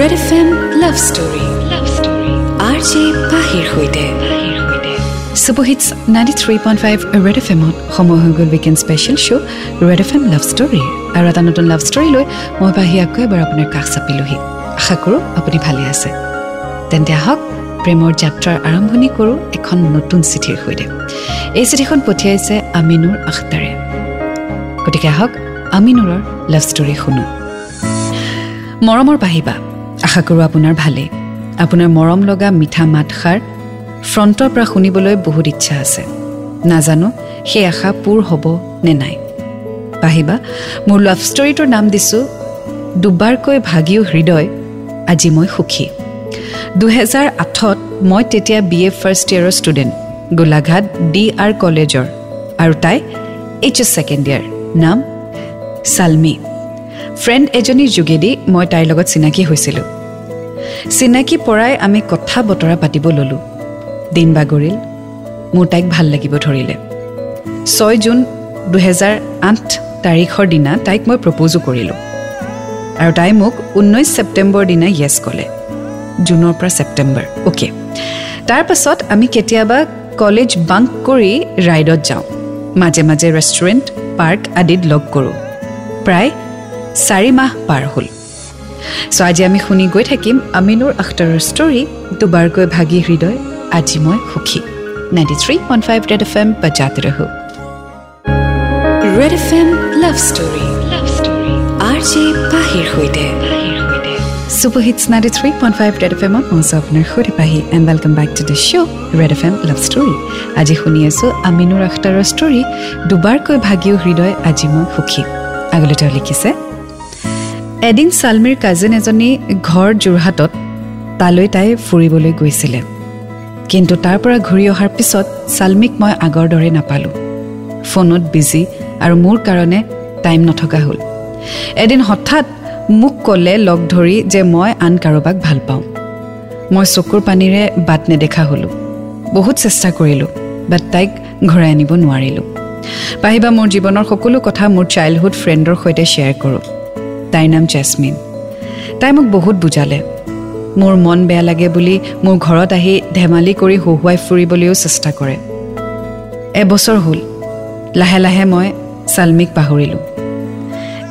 Red F M love story love story R J পাহিৰ সৈতে super hits ninety three point five Red F এমত সময় হৈ গ'ল weekend special show' Red F M love story আৰু এটা নতুন লাভ ষ্টৰী লৈ মই পাহি আকৌ এবাৰ আপোনাৰ কাষ চাপিলোহি। আশা কৰোঁ আপুনি ভালে আছে। তেন্তে আহক প্ৰেমৰ যাত্ৰাৰ আৰম্ভণি কৰোঁ এখন নতুন চিঠিৰ সৈতে। এই চিঠিখন পঠিয়াইছে আমিনুৰ আখতাৰে। গতিকে আহক আমিনুৰৰ লাভ ষ্টৰী শুনো। মৰমৰ পাহিবা আশা কৰোঁ আপোনাৰ ভালেই। আপোনাৰ মৰম লগা মিঠা মাতষাৰ ফ্ৰণ্টৰ পৰা শুনিবলৈ বহুত ইচ্ছা আছে। নাজানো সেই আশা পূৰ হ'ব নে নাই। পাহিবা মোৰ লাভ ষ্টৰীটোৰ নাম দিছোঁ দুবাৰকৈ ভাগিও হৃদয় আজি মই সুখী। দুহেজাৰ আঠত মই তেতিয়া বি এ ফাৰ্ষ্ট ইয়েৰৰ ষ্টুডেণ্ট গোলাঘাট ডি আৰ কলেজৰ আৰু তাই এইচ এছ ছেকেণ্ড ইয়াৰ নাম ছালমি ফ্ৰেণ্ড এজনীৰ যোগেদি মই তাইৰ লগত চিনাকি হৈছিলোঁ। চিনাকি পৰাই আমি কথা বতৰা পাতিব ল'লোঁ। দিন বাগৰিল। মোৰ তাইক ভাল লাগিব ধৰিলে। ছয় জুন দুহেজাৰ আঠ তাৰিখৰ দিনা তাইক মই প্ৰপ'জো কৰিলোঁ। আৰু তাই মোক ঊনৈছ ছেপ্টেম্বৰ দিনা য়েছ ক'লে। জুনৰ পৰা ছেপ্টেম্বৰ অ'কে তাৰপাছত আমি কেতিয়াবা কলেজ বাংক কৰি ৰাইডত যাওঁ। মাজে মাজে ৰেষ্টুৰেণ্ট পাৰ্ক আদিত লগ কৰোঁ। প্ৰায় চাৰি মাহ পাৰ হ'ল। চ' আজি আমি শুনি গৈ থাকিম আমিনুৰ আখতাৰৰ ষ্টৰী দুবাৰকৈ ভাগী হৃদয় আজি মই সুখী। Ninety three point five Red F M বাজাতে ৰহো। Red F M love story R J পাহিৰ সৈতে। Hits ninety three point five Red F এমত মই আছোঁ আপোনাৰ সৈতে Pahi and welcome back to the show' Red F M love story আজি শুনি আছোঁ আমিনুৰ আখতাৰৰ ষ্টৰী দুবাৰকৈ ভাগীও হৃদয় আজি মই সুখী। আগলৈ তেওঁ লিখিছে এদিন ছালমিৰ কাজিন এজনী ঘৰ যোৰহাটত তালৈ তাই ফুৰিবলৈ গৈছিলে। কিন্তু তাৰ পৰা ঘূৰি অহাৰ পিছত ছালমিক মই আগৰ দৰে নাপালোঁ। ফোনত বিজি আৰু মোৰ কাৰণে টাইম নথকা হ'ল। এদিন হঠাৎ মোক ক'লে লগ ধৰি যে মই আন কাৰোবাক ভাল পাওঁ। মই চকুৰ পানীৰে বাট নেদেখা হ'লোঁ। বহুত চেষ্টা কৰিলোঁ বাট তাইক ঘূৰাই আনিব নোৱাৰিলোঁ। পাহিবা মোৰ জীৱনৰ সকলো কথা মোৰ চাইল্ডহুড ফ্ৰেণ্ডৰ সৈতে শ্বেয়াৰ কৰোঁ। তাইৰ নাম জেচমিন তাই মোক বহুত বুজালে। মোৰ মন বেয়া লাগে বুলি মোৰ ঘৰত আহি ধেমালি কৰি হহুৱাই ফুৰিবলৈও চেষ্টা কৰে। এবছৰ হ'ল। লাহে লাহে মই ছালমিক পাহৰিলোঁ।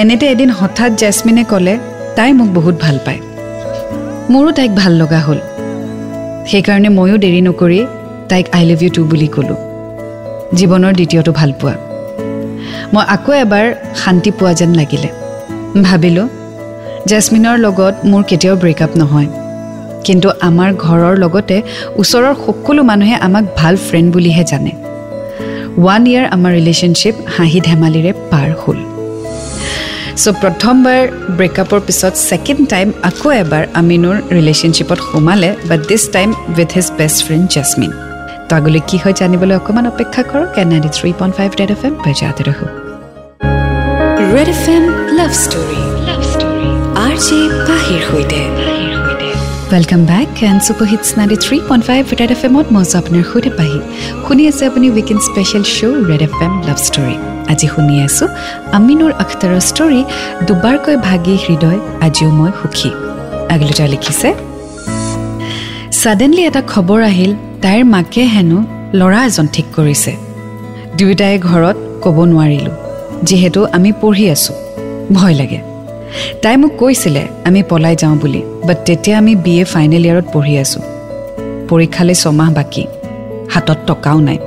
এনেতে এদিন হঠাৎ জেচমিনে ক'লে তাই মোক বহুত ভাল পায়। মোৰো তাইক ভাল লগা হ'ল। সেইকাৰণে ময়ো দেৰি নকৰি তাইক আই লাভ ইউ টু বুলি ক'লোঁ। জীৱনৰ দ্বিতীয়টো ভালপোৱা। মই আকৌ এবাৰ শান্তি পোৱা যেন লাগিলে। ভাবিলোঁ জেচমিনৰ লগত মোৰ কেতিয়াও ব্ৰেকআপ নহয়। কিন্তু আমাৰ ঘৰৰ লগতে ওচৰৰ সকলো মানুহে আমাক ভাল ফ্ৰেণ্ড বুলিহে জানে। ওৱান ইয়েৰ আমাৰ ৰিলেশ্যনশ্বিপ হাঁহি ধেমালিৰে পাৰ হ'ল। চ' প্ৰথমবাৰ ব্ৰেকআপৰ পিছত ছেকেণ্ড টাইম আকৌ এবাৰ আমিনুৰ ৰিলেশ্যনশ্বিপত সোমালে but this time with his best friend Jasmine তো আগলৈ কি হয় জানিবলৈ অকণমান অপেক্ষা কৰক and ninety three point five Red F M বজাতে ৰহো Red F M love story love story R J পাহিৰ সৈতে welcome back and super hits ninety three point five Red F এমত মই আছোঁ আপোনাৰ সৈতে পাহি শুনি আছে আপুনি weekend special show' Red F M love story আজি শুনি আছোঁ আমিনুৰ আখতাৰৰ ষ্টৰী দুবাৰকৈ ভাগী হৃদয় আজিও মই সুখী। আগলৈ লিখিছে ছাডেনলি এটা খবৰ আহিল তাইৰ মাকে হেনো ল'ৰা এজন ঠিক কৰিছে। দুয়োটাই ঘৰত ক'ব নোৱাৰিলোঁ। যিহেতু আমি পঢ়ি আছোঁ। ভয় লাগে। তাই মোক কৈছিলে আমি পলাই যাওঁ বুলি বাট তেতিয়া আমি বি এ ফাইনেল ইয়েৰত পঢ়ি আছোঁ। পৰীক্ষালৈ ছমাহ বাকী হাতত টকাও নাই।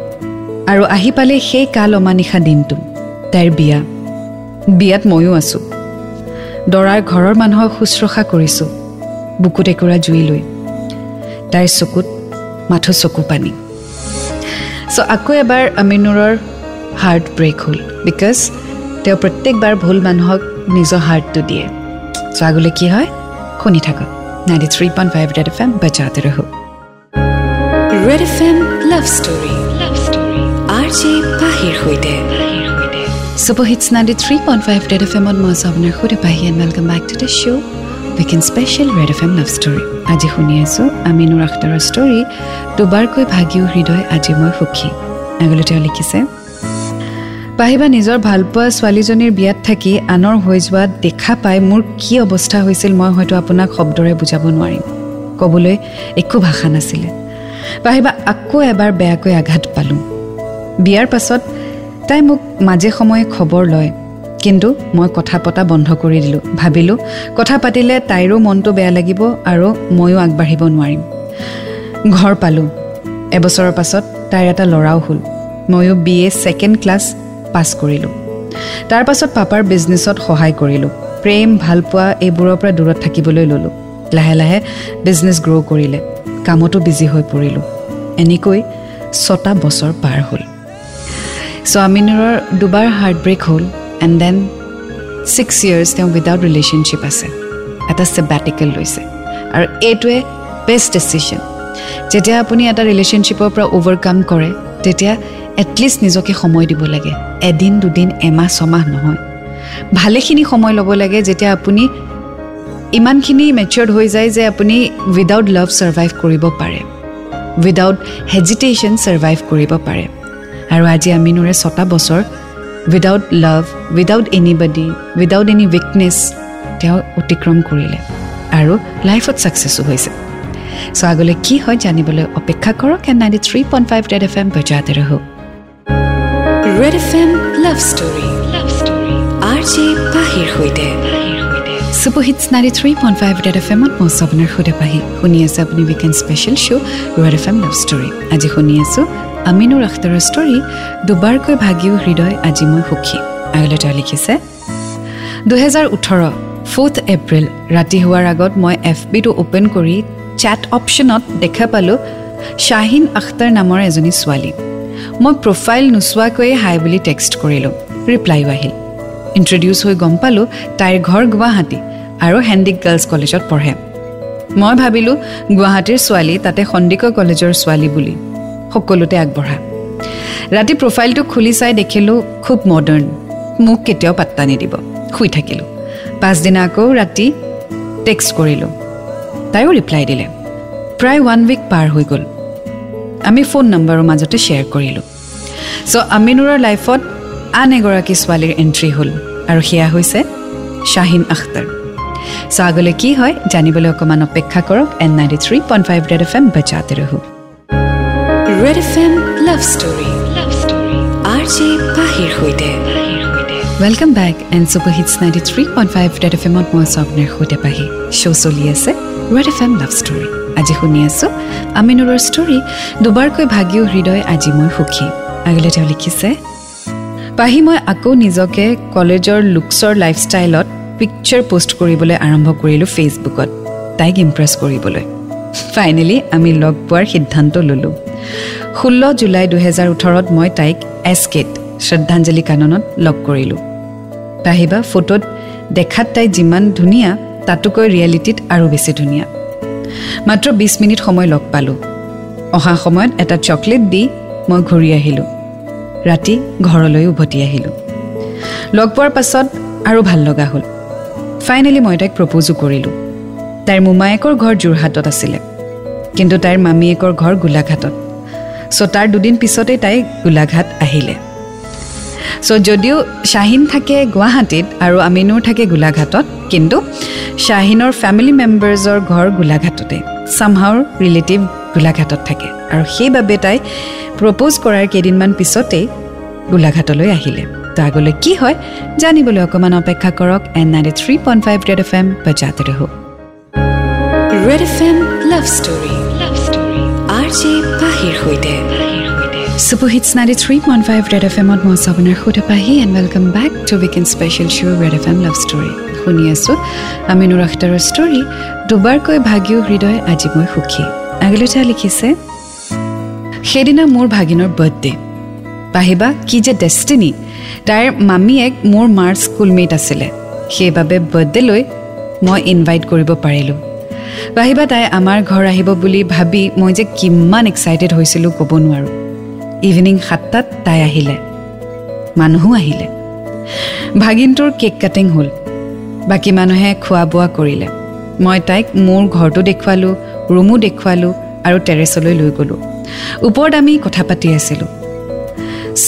আৰু আহি পালে সেই কাল অমানিশা দিনটো তাইৰ বিয়া। বিয়াত ময়ো আছোঁ। দৰাৰ ঘৰৰ মানুহক শুশ্ৰূষা কৰিছোঁ বুকুত একুৰা জুই লৈ। তাইৰ চকুত মাথো চকু পানী। চ' আকৌ এবাৰ আমিনুৰৰ হাৰ্ট ব্ৰেক হ'ল বিকজ তেওঁ প্ৰত্যেকবাৰ ভুল মানুহক নিজৰ হাৰ্টটো দিয়ে। চ' আগলৈ কি হয়? শুনি থাকক। Ninety three point five Red F M বজাতে ৰহো। Red F M love story love story R J পাহিৰ সৈতে। Super hits ninety three point five Red F এমত মই আছোঁ আপোনাৰ সৈতে Pahi and welcome back to the show' weekend special Red F M love story আজি শুনি আছোঁ আমিনুৰ আখতাৰৰ ষ্টৰী দুবাৰকৈ ভাগিও হৃদয় আজি মই সুখী। আগলৈ তেওঁ লিখিছে পাহিবা নিজৰ ভালপোৱা ছোৱালীজনীৰ বিয়াত থাকি আনৰ হৈ যোৱা দেখা পাই মোৰ কি অৱস্থা হৈছিল মই হয়তো আপোনাক শব্দৰে বুজাব নোৱাৰিম। ক'বলৈ একো ভাষা নাছিলে। পাহিবা আকৌ এবাৰ বেয়াকৈ আঘাত পালোঁ। বিয়াৰ পাছত তাই মোক মাজে সময়ে খবৰ লয়। কিন্তু মই কথা পতা বন্ধ কৰি দিলোঁ। ভাবিলোঁ কথা পাতিলে তাইৰো মনটো বেয়া লাগিব আৰু ময়ো আগবাঢ়িব নোৱাৰিম। ঘৰ পালোঁ। এবছৰৰ পাছত তাইৰ এটা ল'ৰাও হ'ল। ময়ো B A second class pass কৰিলোঁ। তাৰ পাছত পাপাৰ বিজনেছত সহায় কৰিলোঁ। প্ৰেম ভালপোৱা এইবোৰৰ পৰা দূৰত থাকিবলৈ ল'লোঁ। লাহে লাহে বিজনেছ গ্ৰ' কৰিলে। কামতো বিজি হৈ পৰিলোঁ। এনেকৈ ছটা বছৰ পাৰ হ'ল। স্বামীনুৰৰ দুবাৰ হাৰ্ট ব্ৰেক হ'ল এণ্ড দেন ছিক্স ইয়েৰ্ছ তেওঁ উইদাউট ৰিলেশ্যনশ্বিপ আছে। এটা চেবাটিকেল লৈছে। আৰু এইটোৱে বেষ্ট ডিচিশ্যন যেতিয়া আপুনি এটা ৰিলেশ্যনশ্বিপৰ পৰা অভাৰকাম কৰে তেতিয়া এটলিষ্ট নিজকে সময় দিব লাগে। এদিন দুদিন এমাহ ছমাহ নহয়। ভালেখিনি সময় ল'ব লাগে যেতিয়া আপুনি ইমানখিনি মেচিয়ৰ্ড হৈ যায় যে আপুনি উইদাউট লাভ ছাৰ্ভাইভ কৰিব পাৰে। উইদাউট হেজিটেশ্যন ছাৰ্ভাইভ কৰিব পাৰে। আৰু আজি আমিনুৰে ছটা বছৰ without love without anybody without any weakness তেওঁ অতিক্ৰম কৰিলে। আৰু লাইফত ছাকচেছো হৈছে। চ' আগলৈ কি হয় জানিবলৈ অপেক্ষা কৰক and ninety three point five Red F M বজাতে ৰহ। Red F M love story love story R J পাহিৰ সৈতে। Super hits ninety three point five Red F এমত মই আপোনাৰ সৈতে পাহি। শুনি আছে আপুনি weekend special show' Red F M love story আজি শুনি আছোঁ আমিনুৰ আখতাৰৰ ষ্টৰী দুবাৰকৈ ভাগিও হৃদয় আজি মই সুখী। আগলৈ তেওঁ লিখিছে দুহেজাৰ ওঠৰ ফ'ৰ্থ এপ্ৰিল ৰাতি হোৱাৰ আগত মই এফ বিটো অ'পেন কৰি চেট অপশ্যনত দেখা পালোঁ শ্বাহিন আখতাৰ নামৰ এজনী ছোৱালী। মই প্ৰফাইল নোচোৱাকৈয়ে হাই বুলি টেক্সট কৰিলোঁ। ৰিপ্লাইও আহিল। ইণ্ট্ৰডিউচ হৈ গম পালোঁ তাইৰ ঘৰ গুৱাহাটী আৰু হেণ্ডিক গাৰ্লছ কলেজত পঢ়ে। মই ভাবিলোঁ গুৱাহাটীৰ ছোৱালী তাতে সন্দিকৈ কলেজৰ ছোৱালী বুলি। সকলোতে আগবঢ়া। ৰাতি প্ৰফাইলটো খুলি চাই দেখিলোঁ খুব মডাৰ্ণ মোক কেতিয়াও পাত্তা নিদিব। শুই থাকিলোঁ। পাছদিনা আকৌ ৰাতি টেক্সট কৰিলোঁ। তাইও ৰিপ্লাই দিলে। প্ৰায় ওৱান উইক পাৰ হৈ গ'ল। আমি ফোন নম্বৰৰ মাজতে শ্বেয়াৰ কৰিলোঁ। চ' আমিনুৰৰ লাইফত আন এগৰাকী ছোৱালীৰ এণ্ট্ৰি হ'ল আৰু সেয়া হৈছে শ্বাহিন আখতাৰ। চ' আগলৈ কি হয় জানিবলৈ অকণমান অপেক্ষা কৰক and ninety three point five Red F M বজাতে ৰহো Red F M love story love story R J পাহিৰ সৈতে। Welcome back and super hits ninety three point five Red F এমত মই স্বপ্নৰ সৈতে পাহি। শ্ব' চলি আছে Red F M love story আজি শুনি আছোঁ আমিনুৰৰ ষ্টৰী দুবাৰকৈ ভাগিও হৃদয় আজি মই সুখী। আগলৈ তেওঁ লিখিছে পাহি মই আকৌ নিজকে কলেজৰ লুকছৰ লাইফষ্টাইলত পিকচাৰ পষ্ট কৰিবলৈ আৰম্ভ কৰিলোঁ ফেচবুকত তাইক ইমপ্ৰেছ কৰিবলৈ। ফাইনেলি আমি লগ পোৱাৰ সিদ্ধান্ত ল'লোঁ। ষোল্ল জুলাই দুহেজাৰ ওঠৰত মই তাইক এছ কেট শ্ৰদ্ধাঞ্জলি কাননত লগ কৰিলোঁ। পাহিবা ফটোত দেখাত তাই যিমান ধুনীয়া তাতোকৈ ৰিয়েলিটিত আৰু বেছি ধুনীয়া। মাত্ৰ বিছ মিনিট সময় লগ পালোঁ। অহা সময়ত এটা চকলেট দি মই ঘূৰি আহিলোঁ। ৰাতি ঘৰলৈ উভতি আহিলোঁ। লগ পোৱাৰ পাছত আৰু ভাল লগা হ'ল। ফাইনেলি মই তাইক প্ৰপ'জো কৰিলোঁ। তাইৰ মোমায়েকৰ ঘৰ যোৰহাটত আছিলে। কিন্তু তাইৰ মামীয়েকৰ ঘৰ গোলাঘাটত। চ' তাৰ দুদিন পিছতেই তাই গোলাঘাট আহিলে। চ' যদিও শ্বাহিন থাকে গুৱাহাটীত আৰু আমিনুৰ থাকে গোলাঘাটত কিন্তু শ্বাহিনৰ ফেমিলি মেম্বাৰ্ছৰ ঘৰ গোলাঘাটতে। চামহাউৰ ৰিলেটিভ গোলাঘাটত থাকে। আৰু সেইবাবে তাই প্ৰপ'জ কৰাৰ কেইদিনমান পিছতেই গোলাঘাটলৈ আহিলে। তো আগলৈ কি হয় জানিবলৈ অকণমান অপেক্ষা কৰক and ninety three point five Red F M বজাতে Red F M love story R J পাহিৰ সৈতে। Super hits five Red F এমত মই আপোনাৰ সৈতে Pahi and welcome back to weekend special show' Red F M love story শুনি আছোঁ Aminur আখতাৰৰ story দুবাৰকৈ ভাগিও হৃদয় আজি মই সুখী। আগলৈ লিখিছে সেইদিনা মোৰ ভাগিনৰ বাৰ্থডে পাহিবা কি যে ডেষ্টিনি তাইৰ মামীয়েক মোৰ মাৰ স্কুলমেট আছিলে। সেইবাবে বাৰ্থডেলৈ মই ইনভাইট কৰিব পাৰিলোঁ। পাহিবা তাই আমাৰ ঘৰ আহিব বুলি ভাবি মই যে কিমান এক্সাইটেড হৈছিলোঁ ক'ব নোৱাৰোঁ। ইভিনিং সাতটাত তাই আহিলে। মানুহো আহিলে। ভাগিনটোৰ কেক কাটিং হ'ল। বাকী মানুহে খোৱা বোৱা কৰিলে। মই তাইক মোৰ ঘৰটো দেখুৱালোঁ ৰুমো দেখুৱালোঁ আৰু টেৰেছলৈ লৈ গ'লোঁ। ওপৰত আমি কথা পাতি আছিলোঁ।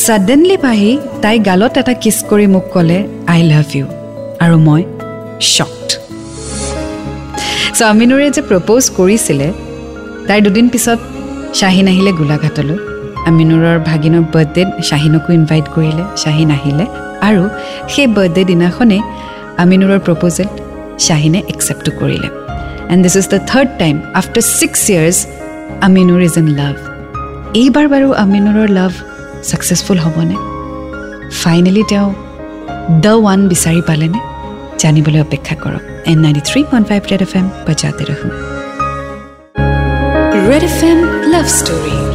ছাডেনলি পাহি তাই গালত এটা কিছ কৰি মোক ক'লে আই লাভ ইউ আৰু মই শ্বকড চ' যে প্ৰপ'জ কৰিছিলে তাইৰ দুদিন পিছত শ্বাহিন আহিলে গোলাঘাটলৈ। আমিনুৰৰ ভাগিনৰ বাৰ্থডেত শ্বাহিনকো ইনভাইট কৰিলে শ্বাহিন আহিলে আৰু সেই বাৰ্থডে দিনাখনেই আমিনুৰৰ প্ৰপ'জেল শ্বাহিনে একচেপ্টো কৰিলে। And this is the third time after six years Aminur is in love এইবাৰ বাৰু আমিনুৰৰ লাভ ছাকচেছফুল হ'বনে? ফাইনেলি তেওঁ দ্য ওৱান বিচাৰি পালেনে? জানিবলৈ অপেক্ষা কৰক। And ninety three point five Red F M বজাতে ৰহো Red F M love story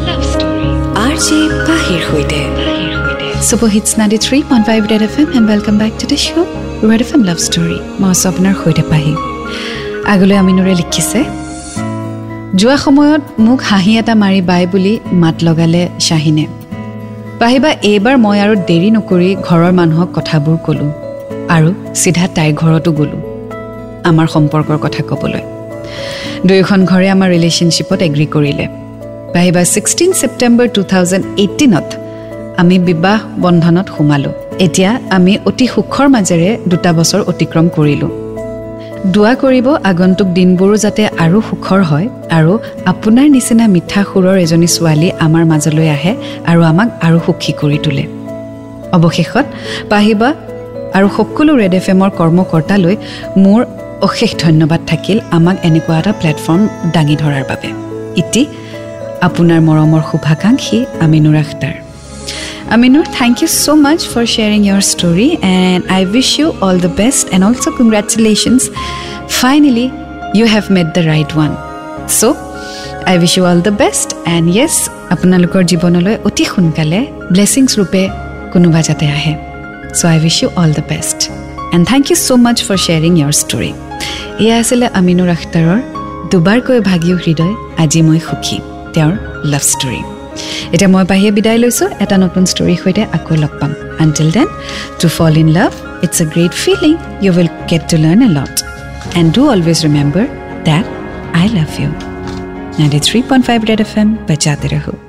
love story R J পাহিৰ সৈতে super hits ninety three point five Red F M and welcome back to the show' Red F M love story মই আছোঁ আপোনাৰ সৈতে পাহি। আগলৈ আমিনুৰে লিখিছে। যোৱা সময়ত মোক হাঁহি এটা মাৰি বাই বুলি মাত লগালে শ্বাহিনে। পাহিবা এইবাৰ মই আৰু দেৰি নকৰি ঘৰৰ মানুহক কথাবোৰ ক'লোঁ আৰু চিধা তাইৰ ঘৰতো গ'লোঁ আমাৰ সম্পৰ্কৰ কথা ক'বলৈ। দুয়োখন ঘৰে আমাৰ ৰিলেশ্যনশ্বিপত এগ্ৰী কৰিলে। পাহিবা ছিক্সটিন ছেপ্টেম্বৰ টু থাউজেণ্ড এইটিনত আমি বিবাহ বন্ধনত সোমালোঁ। এতিয়া আমি অতি সুখৰ মাজেৰে দুটা বছৰ অতিক্ৰম কৰিলোঁ। দোৱা কৰিব আগন্তুক দিনবোৰো যাতে আৰু সুখৰ হয় আৰু আপোনাৰ নিচিনা মিঠা সুৰৰ এজনী ছোৱালী আমাৰ মাজলৈ আহে আৰু আমাক আৰু সুখী কৰি তোলে। অৱশেষত পাহিবা আৰু সকলো ৰেড এফ এমৰ কৰ্মকৰ্তালৈ মোৰ অশেষ ধন্যবাদ থাকিল আমাক এনেকুৱা এটা প্লেটফৰ্ম দাঙি ধৰাৰ বাবে। ইতি আপোনাৰ মৰমৰ শুভাকাংক্ষী Aminur Akhtar. Aminur thank you so' much for sharing your story and I wish you all the best and also' congratulations finally you have made the right one so' I wish you all the best and yes আপোনালোকৰ জীৱনলৈ অতি সোনকালে blessings ৰূপে কোনোবা যাতে আহে। So' I wish you all the best and thank you so' much for sharing your story এয়া আছিলে আমিনুৰ আখতাৰৰ দুবাৰকৈ ভাগিও হৃদয় আজি মই সুখী। তেওঁৰ লাভ ষ্টৰী এতিয়া মই বাহিৰে বিদায় লৈছোঁ এটা নতুন ষ্টৰীৰ সৈতে আকৌ লগ পাম। Until then to fall in love it's a great feeling you will get to learn a lot and do always remember that I love you ninety three point five Red F M বজাতে ৰহোঁ